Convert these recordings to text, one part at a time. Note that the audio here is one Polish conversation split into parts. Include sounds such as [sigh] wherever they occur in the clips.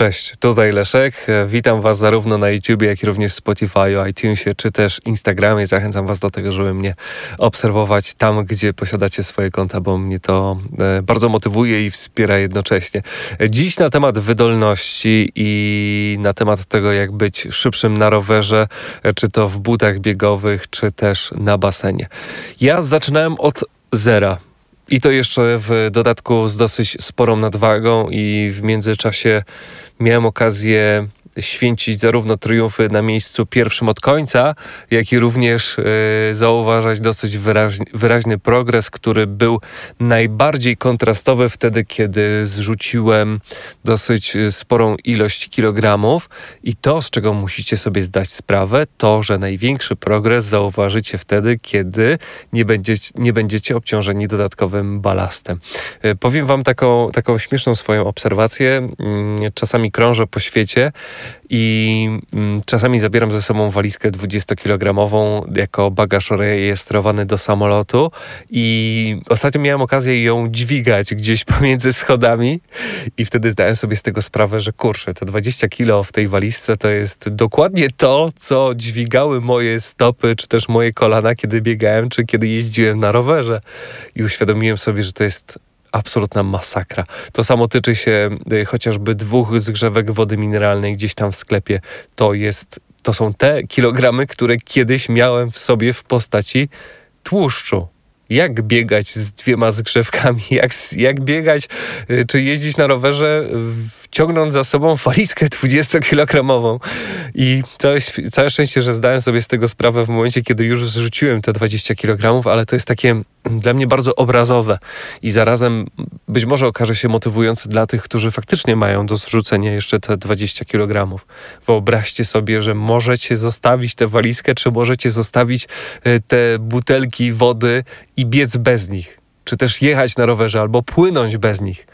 Cześć, tutaj Leszek. Witam Was zarówno na YouTube, jak i również Spotify, iTunesie, czy też Instagramie. Zachęcam Was do tego, żeby mnie obserwować tam, gdzie posiadacie swoje konta, bo mnie to e, bardzo motywuje i wspiera jednocześnie. Dziś na temat wydolności i na temat tego, jak być szybszym na rowerze, czy to w butach biegowych, czy też na basenie. Ja zaczynałem od zera i to jeszcze w dodatku z dosyć sporą nadwagą i w międzyczasie miałem okazję święcić zarówno triumfy na miejscu pierwszym od końca, jak i również y, zauważać dosyć wyraźny, wyraźny progres, który był najbardziej kontrastowy wtedy, kiedy zrzuciłem dosyć e, sporą ilość kilogramów i to, z czego musicie sobie zdać sprawę, to, że największy progres zauważycie wtedy, kiedy nie będziecie, nie będziecie obciążeni dodatkowym balastem. Y, powiem wam taką, taką śmieszną swoją obserwację. Y, czasami krążę po świecie i mm, czasami zabieram ze sobą walizkę 20-kilogramową jako bagaż rejestrowany do samolotu. I ostatnio miałem okazję ją dźwigać gdzieś [laughs] pomiędzy schodami. I wtedy zdałem sobie z tego sprawę, że kurczę, te 20 kilo w tej walizce to jest dokładnie to, co dźwigały moje stopy, czy też moje kolana, kiedy biegałem, czy kiedy jeździłem na rowerze. I uświadomiłem sobie, że to jest absolutna masakra. To samo tyczy się y, chociażby dwóch zgrzewek wody mineralnej gdzieś tam w sklepie. To jest, to są te kilogramy, które kiedyś miałem w sobie w postaci tłuszczu jak biegać z dwiema zgrzewkami, [laughs] jak, jak biegać, y, czy jeździć na rowerze, ciągnąc za sobą walizkę 20-kilogramową. I całe, całe szczęście, że zdałem sobie z tego sprawę w momencie, kiedy już zrzuciłem te 20 kg, ale to jest takie dla mnie bardzo obrazowe i zarazem być może okaże się motywujące dla tych, którzy faktycznie mają do zrzucenia jeszcze te 20 kg. Wyobraźcie sobie, że możecie zostawić tę walizkę, czy możecie zostawić e, te butelki wody i biec bez nich, czy też jechać na rowerze albo płynąć bez nich.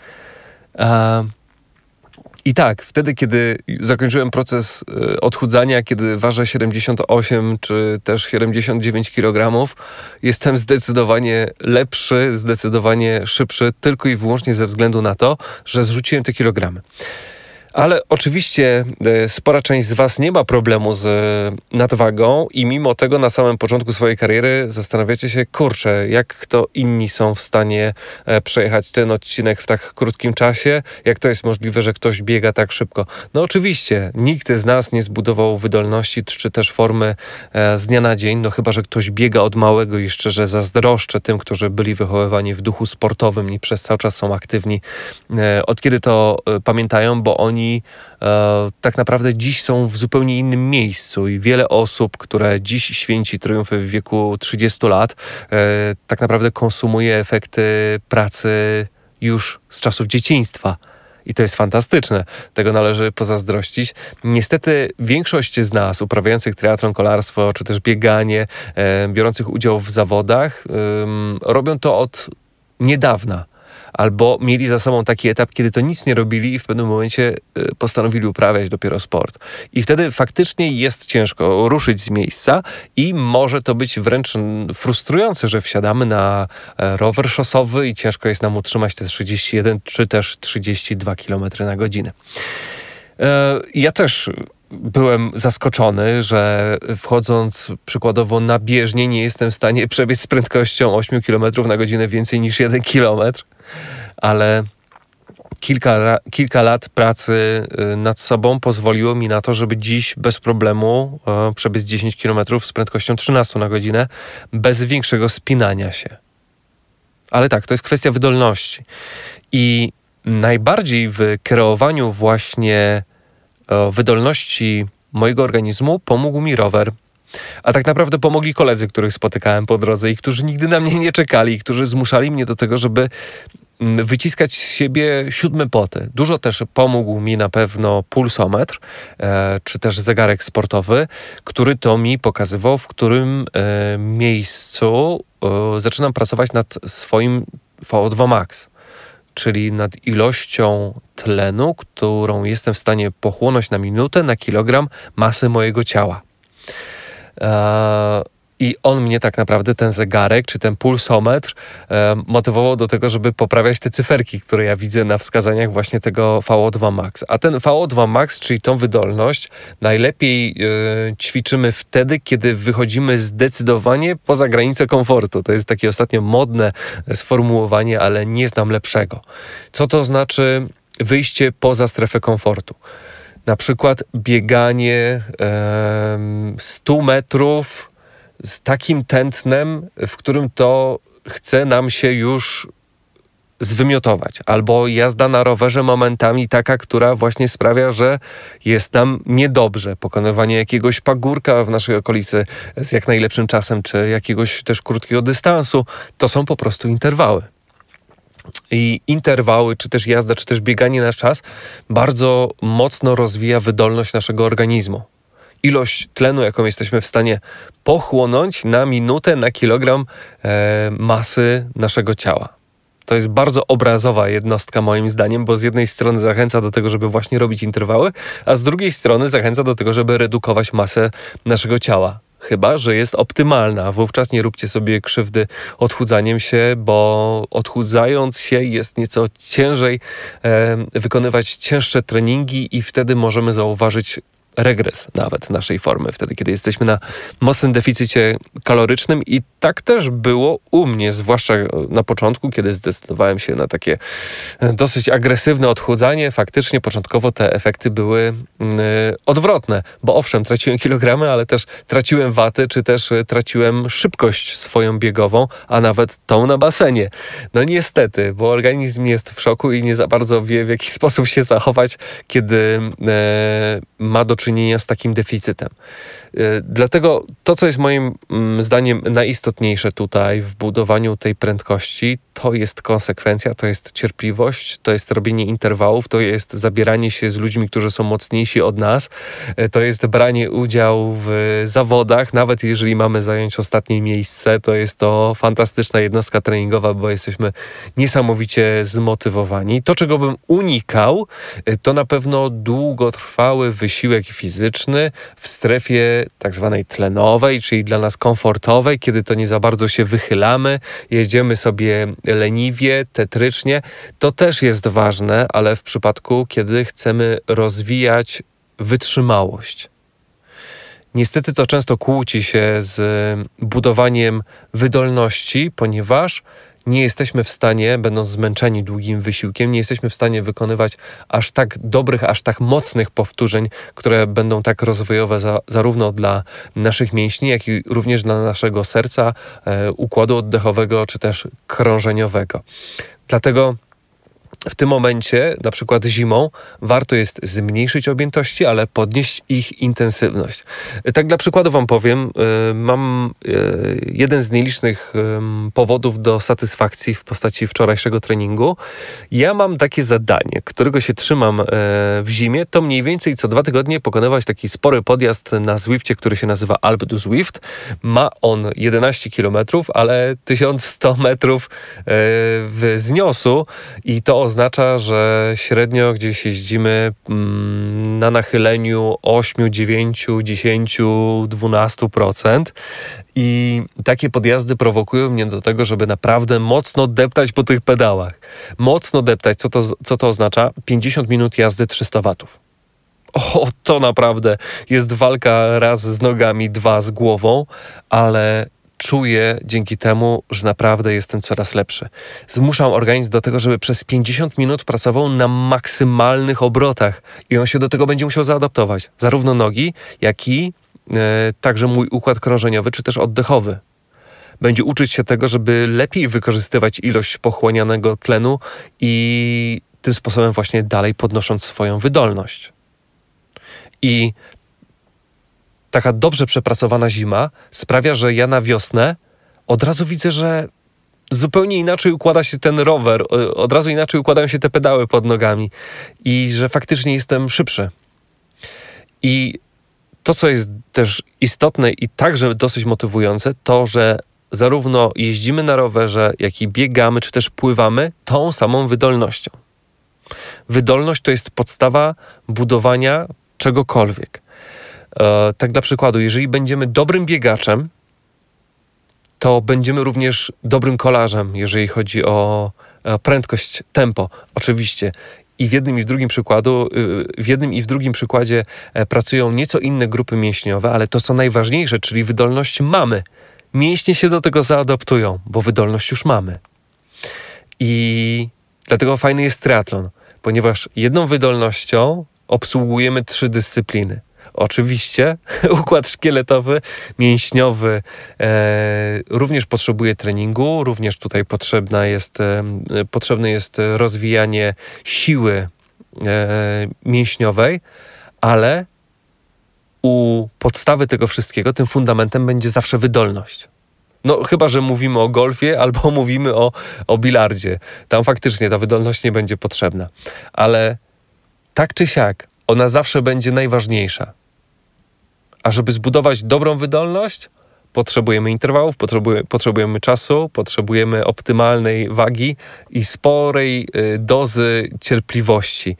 I tak, wtedy, kiedy zakończyłem proces e, odchudzania, kiedy ważę 78 czy też 79 kg, jestem zdecydowanie lepszy, zdecydowanie szybszy, tylko i wyłącznie ze względu na to, że zrzuciłem te kilogramy. Ale oczywiście e, spora część z Was nie ma problemu z e, nadwagą i mimo tego na samym początku swojej kariery zastanawiacie się, kurczę, jak to inni są w stanie e, przejechać ten odcinek w tak krótkim czasie, jak to jest możliwe, że ktoś biega tak szybko. No oczywiście, nikt z nas nie zbudował wydolności czy też formy z dnia na dzień, no chyba, że ktoś biega od małego i szczerze zazdroszczę tym, którzy byli wychowywani w duchu sportowym i przez cały czas są aktywni, od kiedy to pamiętają, bo oni e, tak naprawdę dziś są w zupełnie innym miejscu i wiele osób, które dziś święci triumfy w wieku 30 lat, e, tak naprawdę konsumuje efekty pracy już z czasów dzieciństwa. I to jest fantastyczne. Tego należy pozazdrościć. Niestety większość z nas uprawiających triatlon, kolarstwo, czy też bieganie, e, biorących udział w zawodach, robią to od niedawna albo mieli za sobą taki etap, kiedy to nic nie robili i w pewnym momencie y, postanowili uprawiać dopiero sport. I wtedy faktycznie jest ciężko ruszyć z miejsca i może to być wręcz frustrujące, że wsiadamy na e, rower szosowy i ciężko jest nam utrzymać te 31 czy też 32 km na godzinę. E, ja też byłem zaskoczony, że wchodząc przykładowo na bieżnię nie jestem w stanie przebiec z prędkością 8 km na godzinę więcej niż 1 km ale kilka, kilka lat pracy y, nad sobą pozwoliło mi na to, żeby dziś bez problemu przebiec 10 km z prędkością 13 na godzinę, bez większego spinania się. Ale tak, to jest kwestia wydolności. I najbardziej w kreowaniu właśnie wydolności mojego organizmu pomógł mi rower. A tak naprawdę pomogli koledzy, których spotykałem po drodze i którzy nigdy na mnie nie czekali, którzy zmuszali mnie do tego, żeby wyciskać z siebie siódme poty. Dużo też pomógł mi na pewno pulsometr, e, czy też zegarek sportowy, który to mi pokazywał, w którym e, miejscu e, zaczynam pracować nad swoim VO2 max, czyli nad ilością tlenu, którą jestem w stanie pochłonąć na minutę, na kilogram masy mojego ciała. I on mnie tak naprawdę, ten zegarek czy ten pulsometr, e, motywował do tego, żeby poprawiać te cyferki, które ja widzę na wskazaniach właśnie tego VO2 Max. A ten VO2 Max, czyli tą wydolność, najlepiej e, ćwiczymy wtedy, kiedy wychodzimy zdecydowanie poza granicę komfortu. To jest takie ostatnio modne sformułowanie, ale nie znam lepszego. Co to znaczy wyjście poza strefę komfortu? Na przykład bieganie e, 100 metrów z takim tętnem, w którym to chce nam się już zwymiotować, albo jazda na rowerze momentami taka, która właśnie sprawia, że jest nam niedobrze. Pokonywanie jakiegoś pagórka w naszej okolicy z jak najlepszym czasem, czy jakiegoś też krótkiego dystansu, to są po prostu interwały. I interwały, czy też jazda, czy też bieganie na czas bardzo mocno rozwija wydolność naszego organizmu ilość tlenu, jaką jesteśmy w stanie pochłonąć na minutę, na kilogram e, masy naszego ciała. To jest bardzo obrazowa jednostka, moim zdaniem, bo z jednej strony zachęca do tego, żeby właśnie robić interwały, a z drugiej strony zachęca do tego, żeby redukować masę naszego ciała. Chyba, że jest optymalna. Wówczas nie róbcie sobie krzywdy odchudzaniem się, bo odchudzając się jest nieco ciężej e, wykonywać cięższe treningi i wtedy możemy zauważyć regres nawet naszej formy, wtedy kiedy jesteśmy na mocnym deficycie kalorycznym i tak też było u mnie, zwłaszcza na początku, kiedy zdecydowałem się na takie e, dosyć agresywne odchudzanie. Faktycznie początkowo te efekty były yy, odwrotne, bo owszem, traciłem kilogramy, ale też traciłem watę, czy też e, traciłem szybkość swoją biegową, a nawet tą na basenie. No niestety, bo organizm jest w szoku i nie za bardzo wie, w jaki [laughs] sposób się zachować, kiedy yy, ma do czynienia z takim deficytem. E, dlatego to, co jest moim mm, zdaniem najistotniejsze tutaj w budowaniu tej prędkości, to jest konsekwencja, to jest cierpliwość, to jest robienie interwałów, to jest zabieranie się z ludźmi, którzy są mocniejsi od nas, e, to jest branie udziału w zawodach, nawet jeżeli mamy zająć ostatnie miejsce, to jest to fantastyczna jednostka treningowa, bo jesteśmy niesamowicie zmotywowani. To, czego bym unikał, e, to na pewno długotrwały wysiłek fizyczny w strefie tak zwanej tlenowej, czyli dla nas komfortowej, kiedy to nie za bardzo się wychylamy, jedziemy sobie leniwie, tetrycznie. To też jest ważne, ale w przypadku, kiedy chcemy rozwijać wytrzymałość. Niestety to często kłóci się z budowaniem wydolności, ponieważ nie jesteśmy w stanie, będąc zmęczeni długim wysiłkiem, nie jesteśmy w stanie wykonywać aż tak dobrych, aż tak mocnych powtórzeń, które będą tak rozwojowe za, zarówno dla naszych mięśni, jak i również dla naszego serca, e, układu oddechowego czy też krążeniowego. Dlatego w tym momencie, na przykład zimą, warto jest zmniejszyć objętości, ale podnieść ich intensywność. Tak dla przykładu Wam powiem, y, mam y, jeden z nielicznych powodów do satysfakcji w postaci wczorajszego treningu. Ja mam takie zadanie, którego się trzymam e, w zimie, to mniej więcej co dwa tygodnie pokonywać taki spory podjazd na Zwiftie, który się nazywa Alp du Zwift. Ma on 11 km, ale 1100 metrów w zniosu i to oznacza, oznacza, że średnio gdzieś jeździmy mm, na nachyleniu 8, 9, 10, 12%. I takie podjazdy prowokują mnie do tego, żeby naprawdę mocno deptać po tych pedałach. Mocno deptać. Co to, co to oznacza? 50 minut jazdy 300 watów. O, to naprawdę jest walka raz z nogami, dwa z głową, ale czuję dzięki temu, że naprawdę jestem coraz lepszy. Zmuszam organizm do tego, żeby przez 50 minut pracował na maksymalnych obrotach i on się do tego będzie musiał zaadaptować. Zarówno nogi, jak i e, także mój układ krążeniowy, czy też oddechowy. Będzie uczyć się tego, żeby lepiej wykorzystywać ilość pochłanianego tlenu i tym sposobem właśnie dalej podnosząc swoją wydolność. I taka dobrze przepracowana zima sprawia, że ja na wiosnę od razu widzę, że zupełnie inaczej układa się ten rower, od razu inaczej układają się te pedały pod nogami i że faktycznie jestem szybszy. I to, co jest też istotne i także dosyć motywujące, to, że zarówno jeździmy na rowerze, jak i biegamy, czy też pływamy tą samą wydolnością. Wydolność to jest podstawa budowania czegokolwiek. E, tak dla przykładu, jeżeli będziemy dobrym biegaczem, to będziemy również dobrym kolarzem, jeżeli chodzi o prędkość, tempo. Oczywiście i w jednym i w drugim przykładu, y, w jednym i w drugim przykładzie e, pracują nieco inne grupy mięśniowe, ale to co najważniejsze, czyli wydolność mamy. Mięśnie się do tego zaadaptują, bo wydolność już mamy. I dlatego fajny jest triatlon, ponieważ jedną wydolnością obsługujemy trzy dyscypliny. Oczywiście [laughs] układ szkieletowy, mięśniowy e, również potrzebuje treningu, również tutaj potrzebna jest, e, potrzebne jest rozwijanie siły e, mięśniowej, ale u podstawy tego wszystkiego, tym fundamentem będzie zawsze wydolność. No, chyba, że mówimy o golfie [laughs] albo mówimy o, o bilardzie. Tam faktycznie ta wydolność nie będzie potrzebna. Ale tak czy siak, ona zawsze będzie najważniejsza. A żeby zbudować dobrą wydolność, potrzebujemy interwałów, potrzebujemy, potrzebujemy czasu, potrzebujemy optymalnej wagi i sporej y, dozy cierpliwości.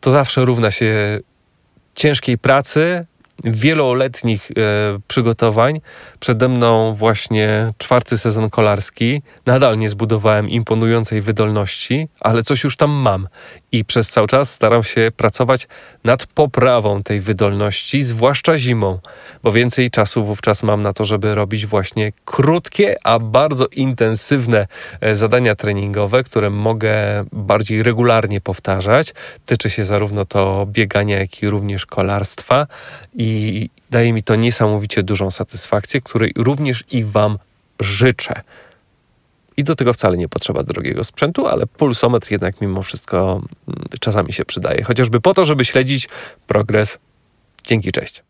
To zawsze równa się ciężkiej pracy, wieloletnich e, przygotowań. Przede mną właśnie czwarty sezon kolarski. Nadal nie zbudowałem imponującej wydolności, ale coś już tam mam. I przez cały czas staram się pracować nad poprawą tej wydolności, zwłaszcza zimą, bo więcej czasu wówczas mam na to, żeby robić właśnie krótkie, a bardzo intensywne e, zadania treningowe, które mogę bardziej regularnie powtarzać. Tyczy się zarówno to biegania, jak i również kolarstwa i daje mi to niesamowicie dużą satysfakcję, której również i Wam życzę. I do tego wcale nie potrzeba drogiego sprzętu, ale pulsometr jednak mimo wszystko mm, czasami się przydaje. Chociażby po to, żeby śledzić progres. Dzięki, cześć.